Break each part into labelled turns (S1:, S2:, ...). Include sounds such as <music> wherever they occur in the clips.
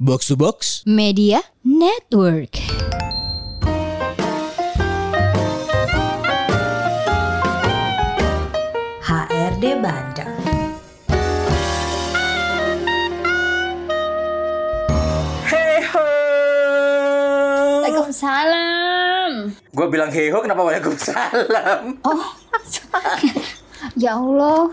S1: Box to Box
S2: Media Network.
S3: HRD Bandung.
S4: Hey ho.
S2: Waalaikumsalam.
S4: Gue bilang hey ho kenapa waalaikumsalam?
S2: Oh, <laughs> ya Allah.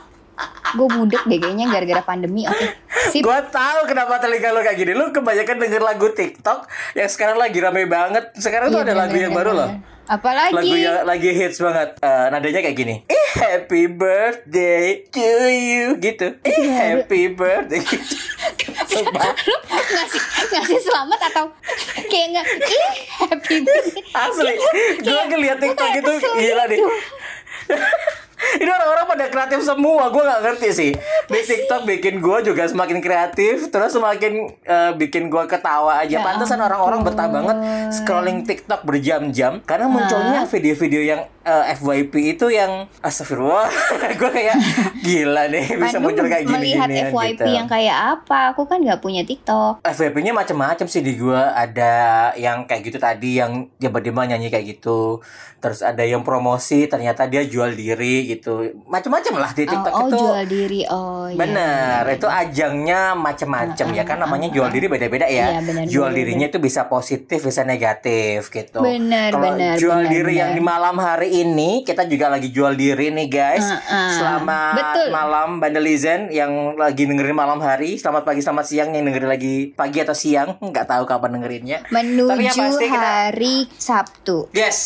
S2: Gue budek deh kayaknya gara-gara pandemi. Oke, sip.
S4: Gue tahu kenapa telinga lo kayak gini. Lu kebanyakan denger lagu TikTok yang sekarang lagi rame banget. Sekarang tuh
S2: Iya,
S4: ada lagu
S2: bener,
S4: yang
S2: bener,
S4: baru loh.
S2: Apalagi?
S4: Lagu yang lagi hits banget. Eh, nadanya kayak gini. Eh, happy birthday to you gitu. Eh, happy birthday. <laughs> gitu. Sumpah. <laughs>
S2: Lu ngasih ngasih selamat atau kayak nggak? Ih, happy birthday.
S4: Asli, gue ngeliat TikTok itu gila deh. <laughs> Ini orang-orang pada kreatif semua, gue nggak ngerti sih. Di TikTok bikin gue juga semakin kreatif, terus semakin eh, bikin gue ketawa aja.
S2: Ya
S4: Pantesan orang-orang betah banget scrolling TikTok berjam-jam karena munculnya video-video yang eh, FYP itu yang astagfirullah, <laughs> gue kayak gila nih bisa muncul kayak gini
S2: melihat FYP yang kayak apa? Aku kan nggak punya TikTok.
S4: FYP-nya macam-macam sih di gua ada yang kayak gitu tadi yang tiba-tiba nyanyi kayak gitu terus ada yang promosi ternyata dia jual diri gitu macam-macam lah di TikTok
S2: oh, oh,
S4: itu
S2: jual diri. Oh, iya.
S4: bener itu ajangnya macam-macam ya kan namanya jual diri beda-beda ya
S2: Iya, benar,
S4: jual
S2: benar,
S4: dirinya itu bisa positif bisa negatif gitu
S2: Benar,
S4: kalau
S2: benar,
S4: jual
S2: benar,
S4: diri yang
S2: benar.
S4: di malam hari ini kita juga lagi jual diri nih guys
S2: Uh-uh.
S4: selamat
S2: Betul.
S4: malam Bandelizen yang lagi dengerin malam hari selamat pagi selamat siang yang dengerin lagi pagi atau siang nggak tahu kapan dengerinnya
S2: Menuju
S4: Tapi yang pasti kita-
S2: hari Sabtu.
S4: Yes,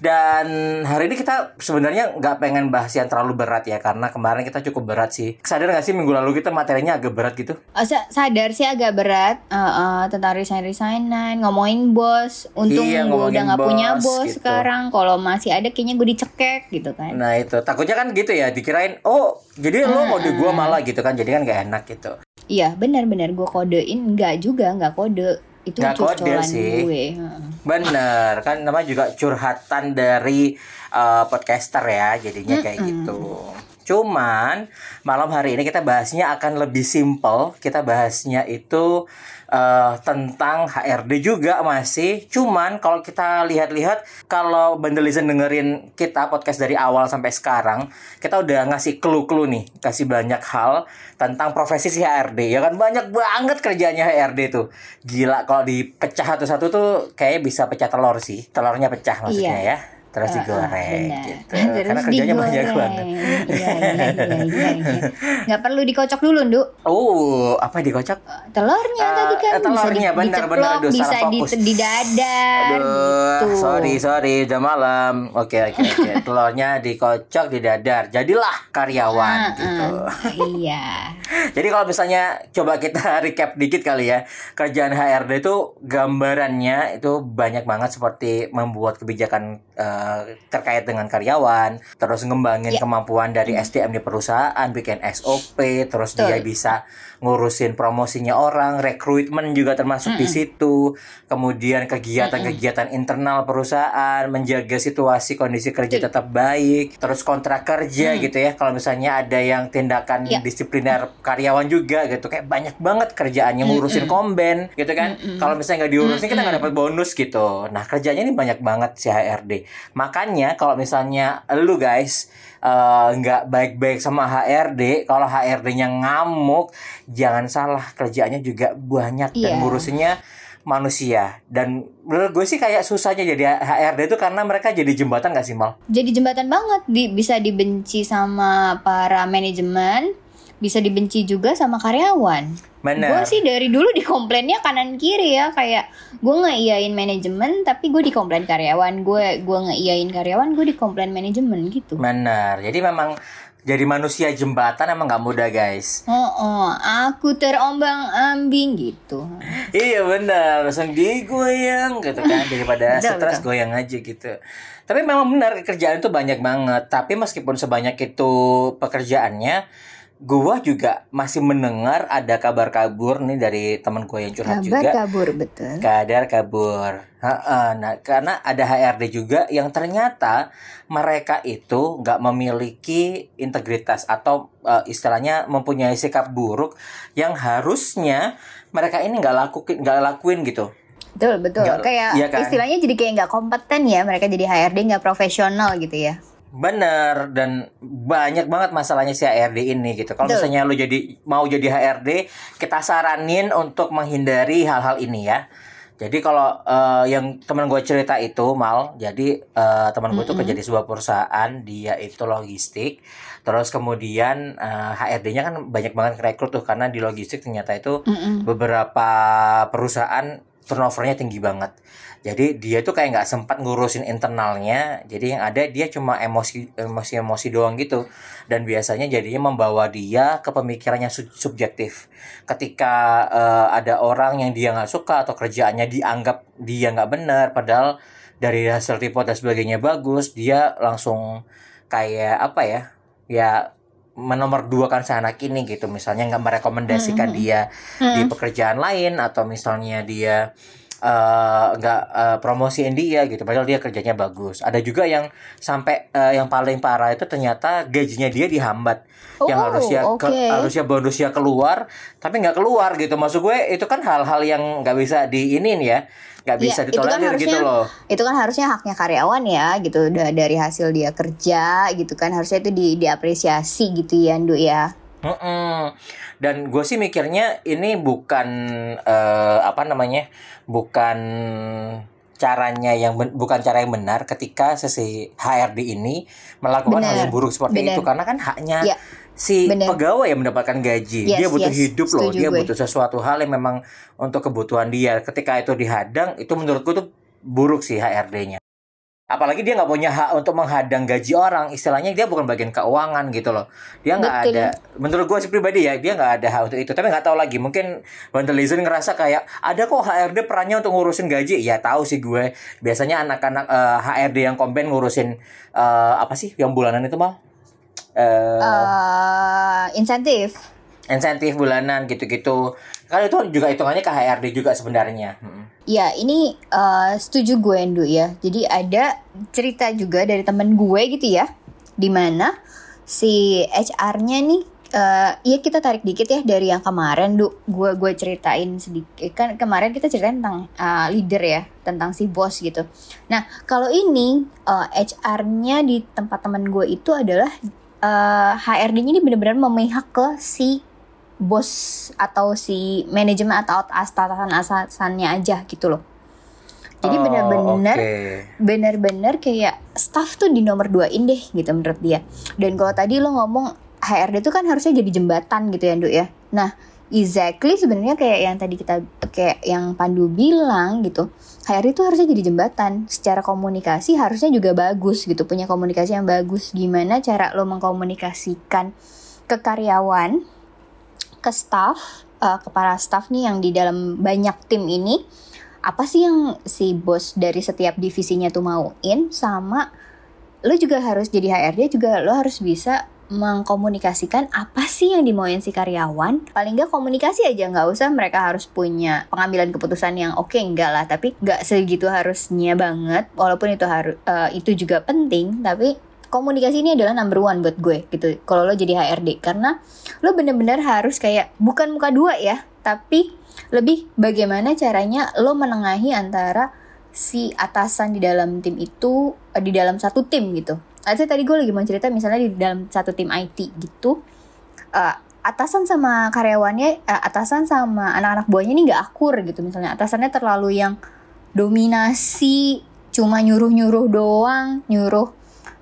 S4: dan hari ini kita sebenarnya nggak pengen bahas yang terlalu berat ya karena kemarin kita cukup berat sih. Sadar nggak sih minggu lalu kita materinya agak berat gitu?
S2: Oh, sa- sadar sih agak berat uh, uh, tentang resign resignan ngomongin bos untung
S4: Iya,
S2: gue
S4: ngomongin
S2: udah nggak punya bos
S4: gitu.
S2: sekarang kalau masih ada kayaknya gue dicekek gitu kan
S4: Nah itu takutnya kan gitu ya dikirain oh jadi lo mau di gua malah gitu kan jadi kan nggak enak gitu.
S2: iya benar-benar gue kodein nggak juga nggak kode itu
S4: Nggak kode sih.
S2: gue. <laughs>
S4: Bener kan namanya juga curhatan dari uh, podcaster ya jadinya kayak gitu. Cuman malam hari ini kita bahasnya akan lebih simple. Kita bahasnya itu uh, tentang HRD juga masih. Cuman kalau kita lihat-lihat kalau Bandelizen dengerin kita podcast dari awal sampai sekarang, kita udah ngasih clue-clue nih, kasih banyak hal tentang profesi si HRD. Ya kan banyak banget kerjanya HRD tuh. Gila kalau dipecah satu-satu tuh kayaknya bisa pecah telur sih. Telurnya pecah maksudnya
S2: Iya.
S4: ya. Terus digoreng
S2: benar.
S4: gitu. <laughs>
S2: Terus
S4: Karena kerjanya banyak
S2: digoreng.
S4: banget.
S2: Iya, iya, iya, iya, iya. Nggak perlu dikocok dulu, Nduk.
S4: Oh, apa dikocok?
S2: Telurnya
S4: Eh,
S2: tadi kan
S4: eh, telurnya,
S2: bisa di,
S4: benar,
S2: diceplok,
S4: benar. Aduh,
S2: bisa
S4: salah
S2: di,
S4: fokus.
S2: di dadar
S4: Aduh,
S2: gitu.
S4: sorry, sorry, udah malam. Oke, oke, oke. <laughs> Telurnya dikocok di dadar. Jadilah karyawan
S2: Ah,
S4: gitu.
S2: ah. iya. <laughs>
S4: Jadi kalau misalnya coba kita recap dikit kali ya. Kerjaan HRD itu gambarannya itu banyak banget seperti membuat kebijakan terkait dengan karyawan, terus ngembangin
S2: Ya.
S4: kemampuan dari SDM di perusahaan, bikin SOP, terus
S2: Betul.
S4: dia bisa ngurusin promosinya orang, rekrutmen juga termasuk di situ. Kemudian kegiatan-kegiatan internal perusahaan, menjaga situasi kondisi kerja tetap baik, terus kontrak kerja gitu ya. Kalau misalnya ada yang tindakan
S2: Ya.
S4: disipliner karyawan juga gitu, kayak banyak banget kerjaannya ngurusin komben gitu kan. Kalau misalnya nggak diurusin kita nggak dapat bonus gitu. Nah kerjanya ini banyak banget si HRD. Makanya kalau misalnya lu guys eh, nggak baik-baik sama HRD, kalau HRD-nya ngamuk, jangan salah kerjaannya juga banyak dan
S2: Iya.
S4: ngurusinnya manusia dan menurut gue sih kayak susahnya jadi HRD itu karena mereka jadi jembatan gak sih mal?
S2: Jadi jembatan banget di, bisa dibenci sama para manajemen, bisa dibenci juga sama karyawan.
S4: Benar.
S2: Gue sih dari dulu dikomplainnya kanan kiri ya kayak gue ngeiyain manajemen tapi gue dikomplain karyawan, gue gue ngeiyain karyawan, gue dikomplain manajemen gitu.
S4: Benar. Jadi memang jadi manusia jembatan emang nggak mudah guys.
S2: Oh, oh, aku terombang ambing gitu.
S4: iya benar, langsung digoyang gitu kan daripada stres goyang aja gitu. Tapi memang benar kerjaan itu banyak banget. Tapi meskipun sebanyak itu pekerjaannya, gua juga masih mendengar ada kabar kabur nih dari teman gue yang curhat
S2: Kabar
S4: juga.
S2: kabur betul.
S4: Kadar kabur. Ha-ha, Nah, karena ada HRD juga yang ternyata mereka itu nggak memiliki integritas atau eh, istilahnya mempunyai sikap buruk yang harusnya mereka ini nggak lakuin nggak lakuin gitu
S2: Betul, betul.
S4: Nggak-
S2: kayak
S4: iya kan?
S2: istilahnya jadi kayak nggak kompeten ya. Mereka jadi HRD nggak profesional gitu ya.
S4: Bener dan banyak banget masalahnya si HRD ini gitu. Kalau misalnya lu jadi mau jadi HRD, kita saranin untuk menghindari hal-hal ini ya. Jadi kalau eh, yang teman gue cerita itu mal, jadi eh, teman gue itu kerja di sebuah perusahaan, dia itu logistik. Terus kemudian eh, HRD-nya kan banyak banget rekrut tuh karena di logistik ternyata itu
S2: Mm-mm.
S4: beberapa perusahaan turnovernya tinggi banget. Jadi dia tuh kayak nggak sempat ngurusin internalnya. Jadi yang ada dia cuma emosi emosi emosi doang gitu. Dan biasanya jadinya membawa dia ke pemikirannya su- subjektif. Ketika eh, ada orang yang dia nggak suka atau kerjaannya dianggap dia nggak benar, padahal dari hasil report dan sebagainya bagus, dia langsung kayak apa ya? Ya menomor dua kan anak ini gitu. Misalnya nggak merekomendasikan dia di pekerjaan lain atau misalnya dia eh, nggak eh, promosiin dia gitu padahal dia kerjanya bagus. Ada juga yang sampai eh, yang paling parah itu ternyata gajinya dia dihambat. Yang
S2: Oh,
S4: harusnya ke-
S2: oke.
S4: harusnya bonusnya keluar tapi nggak keluar gitu. Maksud gue itu kan hal-hal yang nggak bisa diinin ya. Nggak bisa
S2: Iya, itu kan
S4: ditolerir gitu
S2: harusnya-
S4: loh.
S2: Itu kan harusnya haknya karyawan ya gitu. Da- dari hasil dia kerja gitu kan. Harusnya itu di diapresiasi gitu ya, Ndu ya.
S4: Mm-mm. Dan gue sih mikirnya ini bukan eh, apa namanya, bukan caranya yang ben- bukan cara yang benar ketika si HRD ini melakukan hal
S2: Benar.
S4: yang buruk seperti
S2: Benar.
S4: itu karena kan haknya
S2: Ya,
S4: si
S2: benar.
S4: pegawai yang mendapatkan gaji
S2: Yes,
S4: dia butuh
S2: yes.
S4: hidup loh
S2: Setuju
S4: dia
S2: gue.
S4: butuh sesuatu hal yang memang untuk kebutuhan dia ketika itu dihadang itu menurutku tuh buruk sih HRD-nya apalagi dia nggak punya hak untuk menghadang gaji orang. Istilahnya dia bukan bagian keuangan gitu loh. Dia nggak ada menurut gue sih pribadi ya dia nggak ada hak untuk itu. Tapi nggak tahu lagi mungkin Vandalizen ngerasa kayak ada kok HRD perannya untuk ngurusin gaji? Ya tahu sih gue. Biasanya anak-anak eh, HRD yang komplain ngurusin eh, apa sih yang bulanan itu mal? Eh,
S2: Eh, insentif.
S4: Insentif bulanan gitu-gitu kan itu juga hitungannya ke HRD juga sebenarnya.
S2: Ya, ini eh, setuju gue Ndu ya. Jadi ada cerita juga dari temen gue gitu ya, di mana si HR-nya nih, eh ya kita tarik dikit ya dari yang kemarin, Du. Gue gue ceritain sedikit kan kemarin kita ceritain tentang eh, leader ya, tentang si bos gitu. Nah, kalau ini eh, HR-nya di tempat temen gue itu adalah eh, HRD-nya ini benar-benar memihak ke si bos atau si manajemen atau atasan-atasannya aja gitu loh. Jadi
S4: Oh,
S2: benar-benar
S4: oke.
S2: benar-benar kayak staff tuh di nomor duain deh gitu menurut dia. Dan kalau tadi lo ngomong HRD itu kan harusnya jadi jembatan gitu ya, Nduk ya. Nah, exactly sebenarnya kayak yang tadi kita kayak yang Pandu bilang gitu. HRD itu harusnya jadi jembatan. Secara komunikasi harusnya juga bagus gitu, punya komunikasi yang bagus. Gimana cara lo mengkomunikasikan ke karyawan, ke staff, eh, ke para staff nih yang di dalam banyak tim ini apa sih yang si bos dari setiap divisinya tuh mauin? Sama lo juga harus jadi HRD juga lo harus bisa mengkomunikasikan apa sih yang dimauin si karyawan. Paling nggak komunikasi aja nggak usah mereka harus punya pengambilan keputusan yang oke enggak lah. Tapi nggak segitu harusnya banget walaupun itu harus itu juga penting tapi komunikasi ini adalah number one buat gue gitu kalau lo jadi HRD karena lo bener-bener harus kayak bukan muka dua ya tapi lebih bagaimana caranya lo menengahi antara si atasan di dalam tim itu eh, di dalam satu tim gitu. Aja tadi gue lagi mau cerita misalnya di dalam satu tim IT gitu, eh, atasan sama karyawannya, eh, atasan sama anak-anak buahnya ini nggak akur gitu misalnya. Atasannya terlalu yang dominasi, cuma nyuruh-nyuruh doang, nyuruh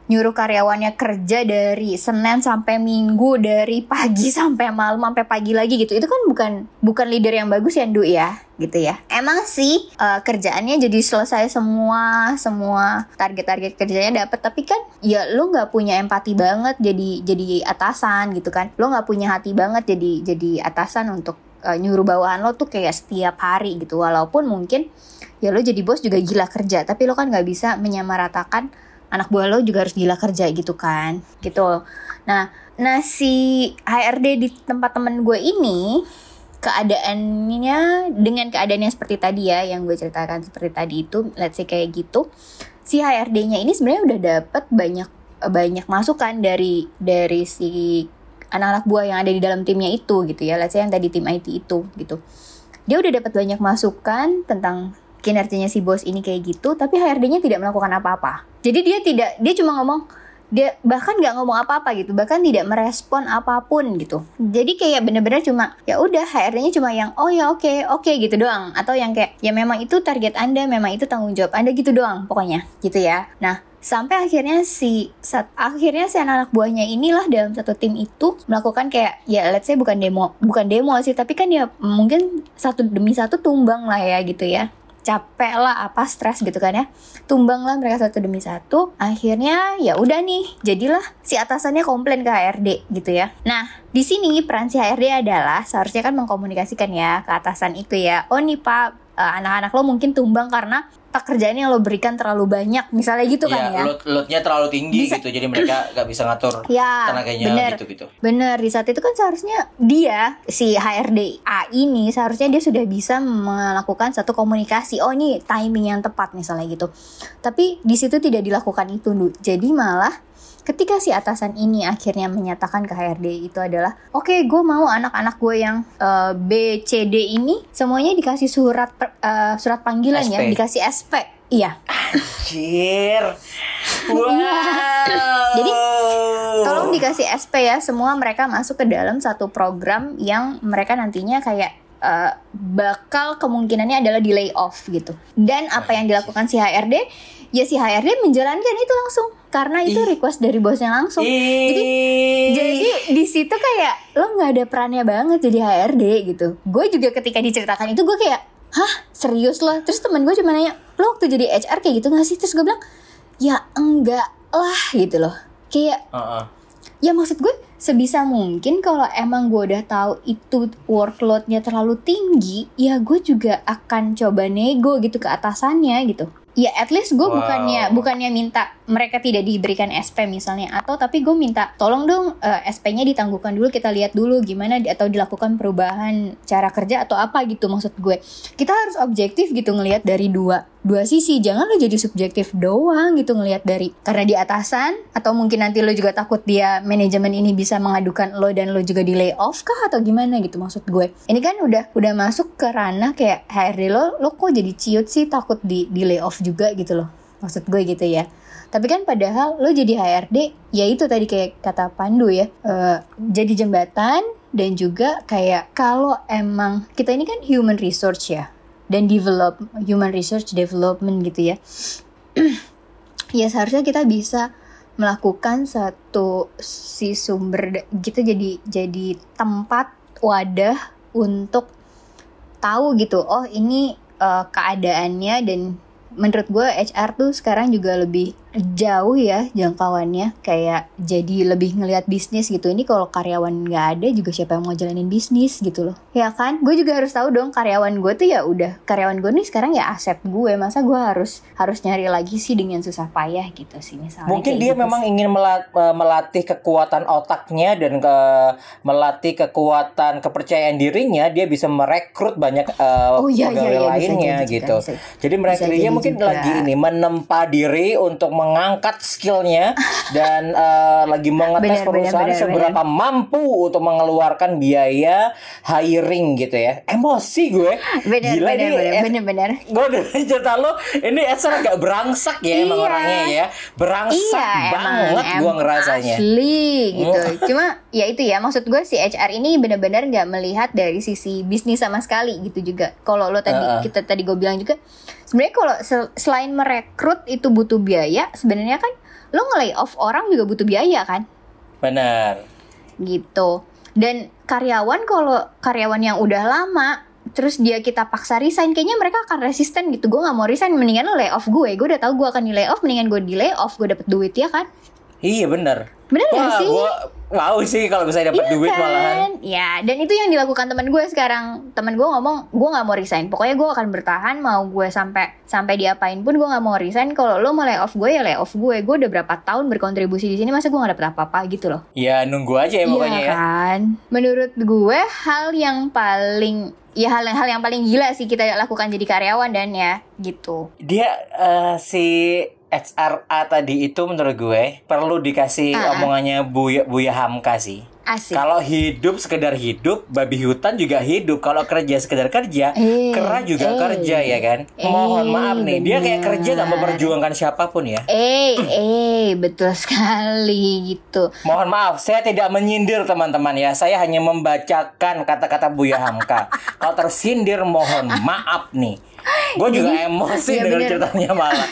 S2: nyuruh karyawannya kerja dari Senin sampai Minggu dari pagi <laughs> sampai malam sampai pagi lagi gitu. Itu kan bukan bukan leader yang bagus ya Ndu ya? Gitu ya. Emang sih eh, kerjaannya jadi selesai semua semua target-target kerjanya dapat tapi kan ya lu nggak punya empati banget jadi jadi atasan gitu kan. Lu nggak punya hati banget jadi jadi atasan untuk eh, nyuruh bawahan lo tuh kayak setiap hari gitu. Walaupun mungkin ya lo jadi bos juga gila kerja. Tapi lo kan nggak bisa menyamaratakan anak buah lo juga harus gila kerja gitu kan gitu. Nah nah si HRD di tempat temen gue ini keadaannya dengan keadaannya seperti tadi ya yang gue ceritakan seperti tadi itu let's say kayak gitu si HRD-nya ini sebenarnya udah dapet banyak banyak masukan dari dari si anak-anak buah yang ada di dalam timnya itu gitu ya let's say yang tadi tim IT itu gitu. Dia udah dapat banyak masukan tentang kinerjanya si bos ini kayak gitu, tapi HRD-nya tidak melakukan apa-apa. Jadi dia tidak, dia cuma ngomong, dia bahkan nggak ngomong apa-apa gitu, bahkan tidak merespon apa pun gitu. Jadi kayak bener-bener cuma ya udah HRD-nya cuma yang oh ya oke oke gitu doang, atau yang kayak ya memang itu target anda, memang itu tanggung jawab anda gitu doang pokoknya gitu ya. Nah sampai akhirnya si saat, akhirnya si anak-anak buahnya inilah dalam satu tim itu melakukan kayak ya let's say bukan demo bukan demo sih tapi kan ya mungkin satu demi satu tumbang lah ya gitu ya capek lah apa stres gitu kan ya. Tumbang lah mereka satu demi satu. Akhirnya ya udah nih jadilah si atasannya komplain ke HRD gitu ya. Nah di sini peran si HRD adalah seharusnya kan mengkomunikasikan ya ke atasan itu ya. Oh nih pak eh, anak-anak lo mungkin tumbang karena pekerjaan yang lo berikan terlalu banyak misalnya gitu kan ya
S4: Iya, load loadnya terlalu tinggi
S2: Bisa-
S4: gitu, jadi mereka nggak bisa ngatur <clears throat>
S2: Ya,
S4: tenaganya
S2: bener.
S4: gitu gitu.
S2: Bener, di saat itu kan seharusnya dia, si HRD A ini, seharusnya dia sudah bisa melakukan satu komunikasi. Oh ini timing yang tepat misalnya gitu. Tapi di situ tidak dilakukan itu. Jadi malah ketika si atasan ini akhirnya menyatakan ke HRD itu adalah, oke gue mau anak-anak gue yang eh, B, C, D ini semuanya dikasih surat per- eh, surat panggilan ya,
S4: SP.
S2: dikasih SP. Iya.
S4: Anjir. <laughs> Wow.
S2: Jadi, Tolong dikasih SP ya, semua mereka masuk ke dalam satu program yang mereka nantinya kayak eh, bakal kemungkinannya adalah di layoff gitu. Dan apa yang dilakukan si HRD, ya si HRD menjalankan itu langsung karena itu request dari bosnya langsung. Jadi
S4: Ih.
S2: jadi di situ kayak lo nggak ada perannya banget jadi HRD gitu. Gue juga ketika diceritakan itu gue kayak, hah serius loh. Terus temen gue cuma nanya, lo waktu jadi HR kayak gitu gak sih? Terus gue bilang, ya enggak lah gitu loh. Kayak
S4: Heeh.
S2: ya maksud gue sebisa mungkin kalau emang gue udah tahu itu workloadnya terlalu tinggi ya gue juga akan coba nego gitu ke atasannya gitu ya at least gue
S4: Wow.
S2: bukannya bukannya minta mereka tidak diberikan SP misalnya atau tapi gue minta tolong dong eh, SP-nya ditangguhkan dulu kita lihat dulu gimana atau dilakukan perubahan cara kerja atau apa gitu maksud gue kita harus objektif gitu ngelihat dari dua dua sisi. Jangan lo jadi subjektif doang gitu ngelihat dari karena di atasan atau mungkin nanti lo juga takut dia manajemen ini bisa mengadukan lo dan lo juga di layoff kah atau gimana gitu maksud gue. Ini kan udah udah masuk ke ranah kayak HRD lo lo kok jadi ciut sih takut di di layoff juga gitu loh. Maksud gue gitu ya. Tapi kan padahal lo jadi HRD ya itu tadi kayak kata Pandu ya eh, jadi jembatan dan juga kayak kalau emang kita ini kan human resource ya dan develop human research development gitu ya. <clears throat> Ya seharusnya kita bisa melakukan satu si sumber kita jadi jadi tempat wadah untuk tahu gitu oh ini eh, keadaannya dan menurut gue HR tuh sekarang juga lebih jauh ya jangkauannya kayak jadi lebih ngelihat bisnis gitu ini kalau karyawan nggak ada juga siapa yang mau jalanin bisnis gitu loh ya kan gue juga harus tahu dong karyawan gue tuh ya udah karyawan gue nih sekarang ya aset gue masa gue harus harus nyari lagi sih dengan susah payah gitu sih misalnya
S4: Mungkin dia
S2: gitu
S4: memang
S2: sih.
S4: ingin eh, melatih kekuatan otaknya dan ke melatih kekuatan kepercayaan dirinya, dia bisa merekrut banyak eh,
S2: Oh, iya, iya,
S4: pegawai
S2: iya, bisa
S4: lainnya
S2: jadi juga,
S4: gitu.
S2: bisa.
S4: Jadi mereka
S2: Bisa
S4: dia
S2: jadi
S4: mungkin
S2: juga.
S4: lagi ini menempa diri untuk mengangkat skillnya <laughs> dan eh, lagi mengetes
S2: Benar,
S4: perusahaan
S2: benar, benar,
S4: seberapa mampu untuk mengeluarkan biaya hiring gitu ya. Emosi gue.
S2: bener
S4: Gila
S2: bener
S4: nih,
S2: bener
S4: eh,
S2: bener bener
S4: Gue udah cerita lo Ini Esra agak berangsak ya Emang
S2: Iya.
S4: orangnya ya Berangsak
S2: Iya,
S4: banget gue ngerasanya
S2: Asli gitu. Cuma ya itu ya maksud gue si HR ini benar-benar nggak melihat dari sisi bisnis sama sekali gitu juga. Kalau lo tadi
S4: Heeh.
S2: kita tadi gue bilang juga sebenarnya kalau sel- selain merekrut itu butuh biaya, sebenarnya kan lo nge off orang juga butuh biaya kan?
S4: Benar.
S2: Gitu. Dan karyawan kalau karyawan yang udah lama terus dia kita paksa resign kayaknya mereka akan resisten gitu. Gue nggak mau resign mendingan lo lay off gue. Gue udah tahu gue akan di lay off mendingan gue di lay off gue dapet duit ya kan?
S4: Iya benar.
S2: Bener gak
S4: Wah
S2: sih?
S4: gue Wow sih kalau bisa dapat
S2: Iya
S4: duit
S2: kan?
S4: malahan
S2: Ya, dan itu yang dilakukan teman gue sekarang. Teman gue ngomong, gue nggak mau resign. Pokoknya gue akan bertahan. Mau gue sampai sampai diapain pun gue nggak mau resign. Kalau lo mau lay off gue ya lay off gue. Gue udah berapa tahun berkontribusi di sini, masa gue nggak dapet apa-apa gitu loh.
S4: Ya nunggu aja ya pokoknya
S2: iya
S4: ya
S2: kan. Menurut gue hal yang paling ya hal hal yang paling gila sih kita lakukan jadi karyawan dan ya gitu.
S4: Dia eh, si HRA tadi itu menurut gue Perlu dikasih
S2: Ah.
S4: omongannya Buya, Buya Hamka sih
S2: asik
S4: Kalau hidup sekedar hidup, babi hutan juga hidup. Kalau kerja sekedar kerja,
S2: Eh,
S4: kera juga
S2: eh.
S4: kerja ya kan.
S2: Eh,
S4: Mohon maaf nih, dia kayak kerja nggak
S2: benar.
S4: memperjuangkan siapa pun ya.
S2: eh eh betul sekali gitu
S4: Mohon maaf, saya tidak menyindir teman-teman ya. Saya hanya membacakan kata-kata Buya Hamka. <laughs> Kalau tersindir, mohon maaf nih. Gue juga emosi
S2: Iya,
S4: dengan
S2: bener.
S4: ceritanya malah.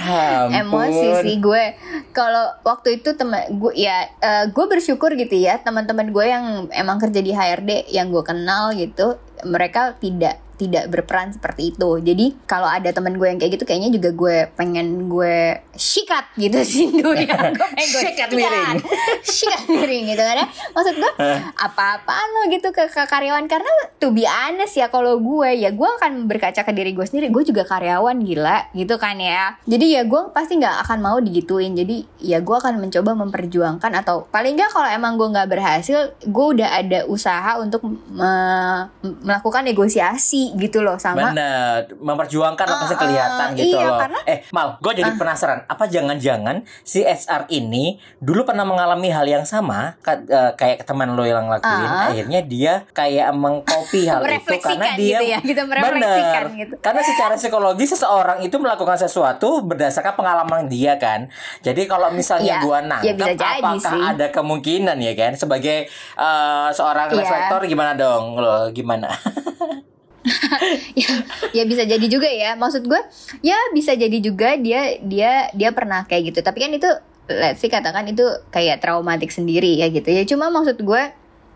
S4: <laughs>
S2: Emosi sih gue kalau waktu itu teman gue ya gue bersyukur gitu ya teman-teman gue yang emang kerja di HRD yang gue kenal gitu mereka tidak tidak berperan seperti itu. Jadi kalau ada teman gue yang kayak gitu kayaknya juga gue pengen gue sikat gitu sih <laughs> dulu ya. Gue pengen gue
S4: Sikat miring. <laughs>
S2: sikat miring gitu kan ya. Maksud gue apa-apaan lo gitu ke, ke karyawan? Karena to be honest ya kalau gue ya gue akan berkaca ke diri gue sendiri. Gue juga karyawan gila gitu kan ya. Jadi ya gue pasti nggak akan mau digituin. Jadi ya gue akan mencoba memperjuangkan atau paling nggak kalau emang gue nggak berhasil gue udah ada usaha untuk me- melakukan negosiasi gitu loh sama
S4: Bener, memperjuangkan apa sih
S2: Ah,
S4: kelihatan
S2: ah,
S4: gitu
S2: iya,
S4: loh.
S2: karena-
S4: Eh, Mal, gue jadi penasaran. Apa jangan-jangan si SR ini dulu pernah mengalami hal yang sama, eh, kayak teman lo yang lakuin.
S2: Ah.
S4: Akhirnya dia kayak mengcopy hal itu karena dia
S2: gitu ya, gitu,
S4: Bener.
S2: gitu.
S4: Karena secara psikologi seseorang itu melakukan sesuatu berdasarkan pengalaman dia kan. Jadi kalau misalnya
S2: Iya,
S4: gua
S2: ya
S4: nangkep,
S2: jadi
S4: apakah
S2: sih.
S4: ada kemungkinan ya kan sebagai eh, seorang
S2: Iya.
S4: reflektor gimana dong lo gimana? <laughs> <laughs>
S2: ya, ya bisa jadi juga ya. Maksud gue ya bisa jadi juga dia dia dia pernah kayak gitu. Tapi kan itu let's say katakan itu kayak traumatik sendiri ya gitu ya. Cuma maksud gue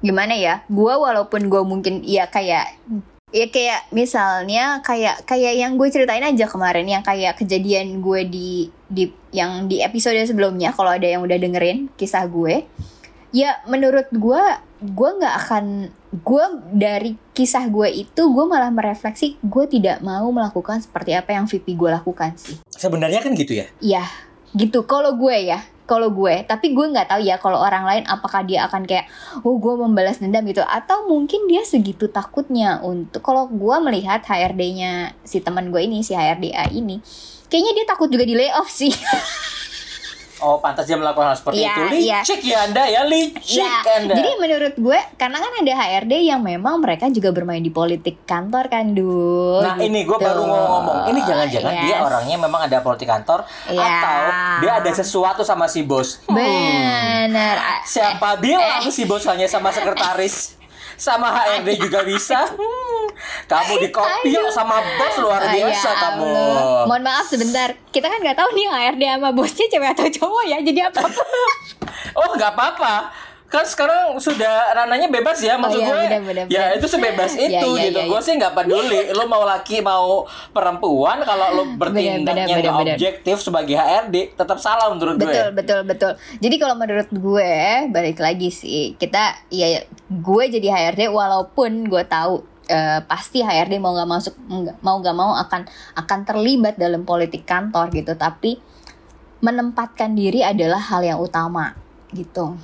S2: gimana ya? Gue walaupun gue mungkin ya kayak ya kayak misalnya kayak kayak yang gue ceritain aja kemarin yang kayak kejadian gue di di yang di episode sebelumnya kalau ada yang udah dengerin kisah gue. Ya menurut gue gue nggak akan gue dari kisah gue itu gue malah merefleksi gue tidak mau melakukan seperti apa yang VP gue lakukan sih.
S4: Sebenarnya kan gitu ya.
S2: ya gitu. Kalau gue ya kalau gue. Tapi gue nggak tahu ya kalau orang lain apakah dia akan kayak oh gue membalas dendam gitu. Atau mungkin dia segitu takutnya untuk kalau gue melihat HRD-nya si teman gue ini si HRDA ini kayaknya dia takut juga di layoff sih <laughs>
S4: Oh, pantas dia melakukan hal seperti
S2: Iya,
S4: itu.
S2: iya.
S4: Licik ya Anda ya, licik
S2: Ya,
S4: Anda.
S2: jadi menurut gue karena kan ada HRD yang memang mereka juga bermain di politik kantor kan dul
S4: Nah ini gue
S2: gitu.
S4: baru mau ngomong Ini jangan-jangan dia
S2: Yes.
S4: orangnya memang ada politik kantor
S2: Iya.
S4: Atau dia ada sesuatu sama si bos Hmm,
S2: bener Ah,
S4: Siapa bilang si bos hanya sama sekretaris <laughs> Sama HRD juga bisa Hmm, Kamu di kopi sama bos luar
S2: Ah,
S4: biasa
S2: ya
S4: kamu
S2: Allah. Mohon maaf sebentar. Kita kan nggak tahu nih HRD sama bosnya cewek atau cowok ya. Jadi apa? <laughs>
S4: Oh nggak apa-apa Kan sekarang sudah rananya bebas ya Maksud
S2: iya,
S4: gue
S2: benar, benar, <laughs>
S4: Ya itu sebebas
S2: Iya,
S4: itu
S2: iya,
S4: gitu
S2: iya,
S4: Gue
S2: iya.
S4: sih nggak peduli Lo mau laki mau perempuan Kalau lo bertindaknya
S2: benar,
S4: nggak
S2: benar.
S4: objektif sebagai HRD Tetap salah menurut gue
S2: betul, betul, betul. Jadi kalau menurut gue balik lagi sih kita ya gue jadi HRD walaupun gue tahu eh, pasti HRD mau nggak masuk mau nggak mau akan akan terlibat dalam politik kantor gitu. Tapi menempatkan diri adalah hal yang utama gitu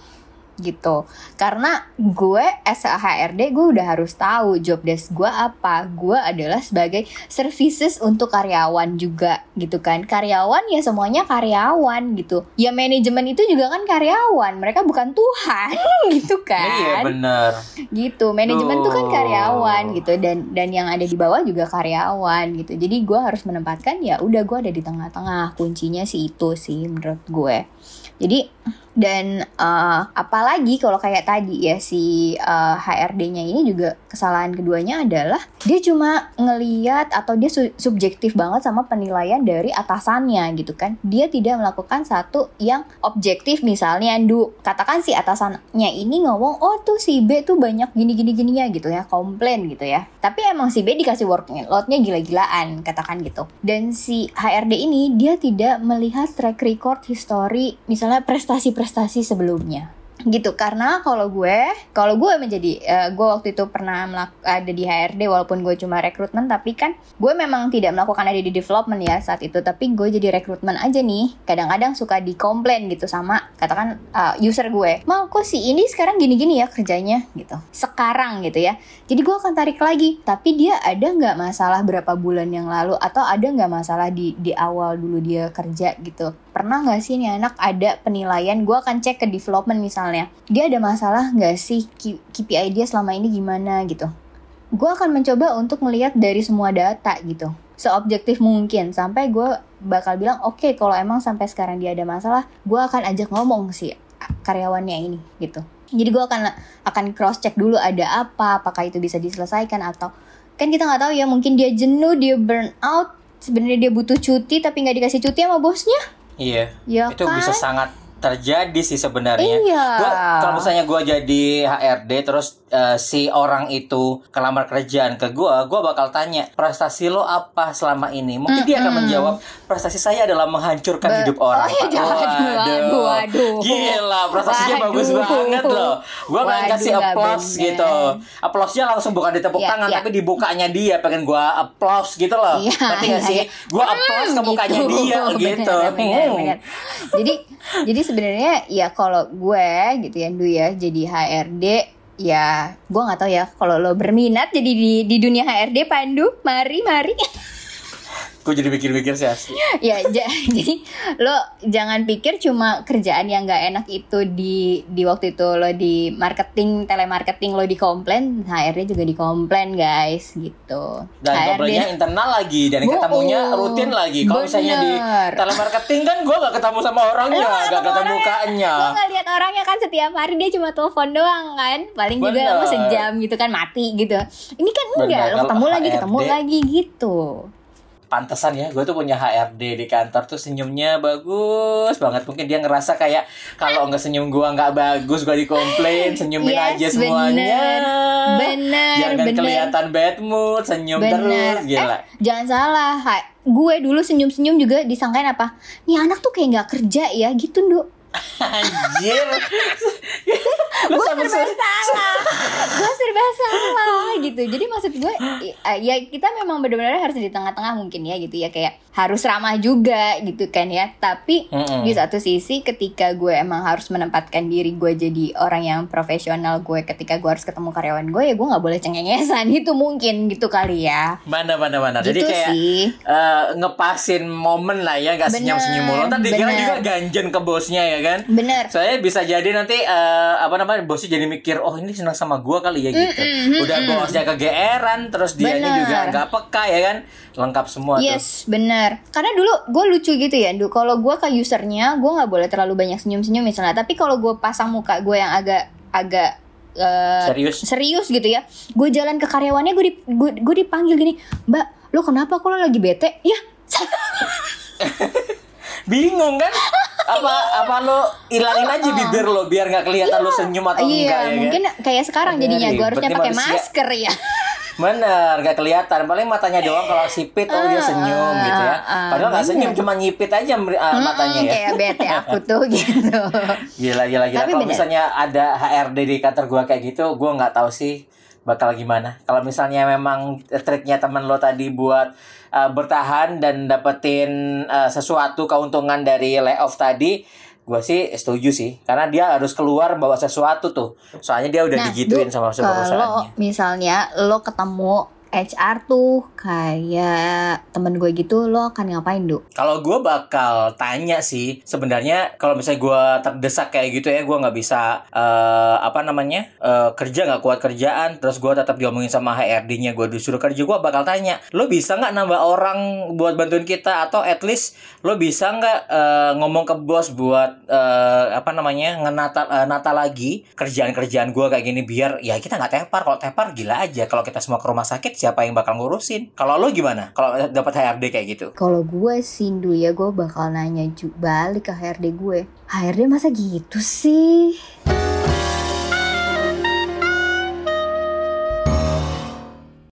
S2: gitu. Karena gue as a HRD gue udah harus tahu job desk gue apa. Gue adalah sebagai services untuk karyawan juga gitu kan. Karyawan ya semuanya karyawan gitu. Ya manajemen itu juga kan karyawan. Mereka bukan Tuhan <laughs> gitu kan.
S4: Iya bener
S2: gitu manajemen tuh kan karyawan gitu. Dan dan yang ada di bawah juga karyawan gitu. Jadi gue harus menempatkan ya udah gue ada di tengah-tengah. Kuncinya sih itu sih menurut gue. Jadi dan eh, apalagi kalau kayak tadi ya si eh, HRD-nya ini juga kesalahan keduanya adalah dia cuma ngeliat atau dia su- subjektif banget sama penilaian dari atasannya gitu kan. Dia tidak melakukan satu yang objektif. Misalnya Du katakan si atasannya ini ngomong oh tuh si B tuh banyak gini gini gini ya gitu ya komplain gitu ya. Tapi emang si B dikasih workloadnya gila-gilaan katakan gitu. Dan si HRD ini dia tidak melihat track record history misalnya prestasi-prestasi sebelumnya. Gitu karena kalau gue kalau gue menjadi eh, gue waktu itu pernah ada di HRD walaupun gue cuma rekrutmen tapi kan gue memang tidak melakukan ada di development ya saat itu tapi gue jadi rekrutmen aja nih. Kadang-kadang suka dikomplain gitu sama katakan eh, user gue mau kok si ini sekarang gini-gini ya kerjanya? Gitu. Sekarang gitu ya. Jadi gue akan tarik lagi tapi dia ada nggak masalah berapa bulan yang lalu atau ada nggak masalah di di awal dulu dia kerja gitu pernah nggak sih nih anak ada penilaian gue akan cek ke development misalnya. Dia ada masalah nggak sih KPI dia selama ini gimana gitu. Gue akan mencoba untuk melihat dari semua data gitu. Seobjektif mungkin sampai gue bakal bilang oke kalau emang sampai sekarang dia ada masalah gue akan ajak ngomong si karyawannya ini gitu. Jadi gue akan akan cross check dulu ada apa apakah itu bisa diselesaikan atau kan kita nggak tahu ya mungkin dia jenuh dia burn out sebenarnya dia butuh cuti tapi nggak dikasih cuti sama bosnya
S4: Iya.
S2: Ya
S4: itu
S2: kan?
S4: bisa sangat terjadi sih sebenarnya.
S2: Iya.
S4: Gua kalau misalnya gua jadi HRD terus eh, si orang itu kelamar kerjaan ke gua, gua bakal tanya, "Prestasi lo apa selama ini?" Mungkin dia akan menjawab, "Prestasi saya adalah menghancurkan
S2: Be-
S4: hidup orang."
S2: Oh, iya,
S4: Pak."
S2: jangan. Waduh, waduh.
S4: Gila, prestasinya
S2: Waduh.
S4: bagus banget loh. Gua akan
S2: Waduh,
S4: kasih applause gitu. Applause-nya langsung bukan ditepuk
S2: Iya,
S4: tangan
S2: iya.
S4: tapi dibukanya dia pengen gua applause gitu loh. Ngerti gak
S2: iya,
S4: sih?
S2: iya.
S4: Gua applause ke
S2: Hmm,
S4: mukanya
S2: gitu.
S4: dia <laughs> gitu.
S2: Bener, bener,
S4: Hmm.
S2: bener. Jadi jadi sebenarnya ya kalau gue gitu ya Du ya jadi HRD ya gue nggak tahu ya kalau lo berminat jadi di di dunia HRD Pandu mari mari <laughs>
S4: Gue jadi mikir-mikir sih asli. <laughs>
S2: ya ja- <laughs> jadi lo jangan pikir cuma kerjaan yang nggak enak itu di di waktu itu lo di marketing telemarketing lo dikomplain HRD juga dikomplain guys gitu
S4: Dan komplainnya internal lagi dan
S2: Bohong.
S4: ketemunya rutin lagi. Kalau misalnya di telemarketing kan gue gak ketemu sama orangnya,
S2: Lo
S4: gak ketemu mukanya.
S2: Lo gak lihat orangnya kan setiap hari dia cuma telepon doang kan Paling juga
S4: Bener.
S2: lama sejam gitu kan mati gitu Ini kan enggak
S4: Bener,
S2: lo ketemu lagi
S4: HRD.
S2: ketemu lagi gitu
S4: Pantesan ya, gue tuh punya HRD di kantor tuh senyumnya bagus banget. Mungkin dia ngerasa kayak kalau nggak senyum gue nggak bagus, gue dikomplain, senyumin
S2: Yes,
S4: aja semuanya.
S2: bener. Bener,
S4: Jangan
S2: bener.
S4: kelihatan bad mood, senyum terus, gila.
S2: Eh, jangan salah Gue dulu senyum-senyum juga disangkain apa Nih anak tuh kayak gak kerja ya gitu Nduk
S4: Anjir.
S2: Gue serba salah gue serba salah gitu jadi maksud gue uh, ya kita memang benar-benar harus di tengah-tengah mungkin ya gitu ya kayak harus ramah juga gitu kan ya tapi
S4: Mm-mm.
S2: di satu sisi ketika gue emang harus menempatkan diri gue jadi orang yang profesional gue ketika gue harus ketemu karyawan gue ya gue nggak boleh cengengesan itu mungkin gitu kali ya
S4: Mana mana mana. Jadi
S2: Gitu
S4: kayak
S2: sih.
S4: eh, ngepasin momen lah ya, gak senyum senyum mulu.
S2: Bener.
S4: juga ganjen ke bosnya ya kan.
S2: bener
S4: Saya bisa jadi nanti eh, apa namanya bosnya jadi mikir oh ini senang sama gua kali ya gitu. Udah bosnya kegeeran terus dia juga nggak peka ya kan. Lengkap semua tuh.
S2: Yes, bener. Karena dulu gue lucu gitu ya, Du. Kalau gue ke usernya, gue nggak boleh terlalu banyak senyum-senyum misalnya. Tapi kalau gue pasang muka gue yang agak agak eh,
S4: Serius.
S2: serius gitu ya, gue jalan ke karyawannya, gue di, gue, gue dipanggil gini, Mbak, lo kenapa? Kok lo lagi bete? Ya, <laughs>
S4: Bingung kan? <laughs> Apa apa lo ilangin aja bibir lo biar nggak kelihatan lo senyum atau
S2: iya,
S4: enggak ya
S2: mungkin
S4: kan?
S2: kayak sekarang jadinya gue harusnya pakai masker ya. <laughs>
S4: Bener, gak kelihatan. Paling matanya doang kalau sipit, oh dia senyum gitu ya.
S2: ah,
S4: Padahal gak senyum, cuma nyipit aja uh, matanya ya.
S2: Kayak bete <laughs> aku tuh gitu.
S4: Gila, gila, gila.
S2: Tapi
S4: Kalau misalnya ada HRD di kantor gua kayak gitu, gua nggak tahu sih bakal gimana. Kalau misalnya memang triknya temen lo tadi buat uh, bertahan dan dapetin uh, sesuatu keuntungan dari layoff tadi, gua sih setuju sih. Karena dia harus keluar bawa sesuatu tuh. Soalnya dia udah digituin
S2: Du,
S4: sama
S2: Nah, Kalau
S4: perusahaannya.
S2: misalnya lo ketemu HR tuh kayak temen gue gitu, lo akan ngapain, Du?
S4: Kalau gue bakal tanya sih, sebenarnya kalau misalnya gue terdesak kayak gitu ya, gue nggak bisa eh, apa namanya eh, kerja nggak kuat kerjaan, terus gue tetap diomongin sama HRD-nya, gue disuruh kerja, gue bakal tanya, lo bisa nggak nambah orang buat bantuin kita? Atau at least lo bisa nggak eh, ngomong ke bos buat eh, apa namanya ngenata eh, nata lagi kerjaan-kerjaan gue kayak gini biar ya kita nggak tepar, kalau tepar gila aja, kalau kita semua ke rumah sakit siapa yang bakal ngurusin? Kalau lo gimana? Kalau dapat HRD kayak gitu?
S2: Kalau gue sih, Du ya, gue bakal nanya balik ke HRD gue. HRD masa gitu sih?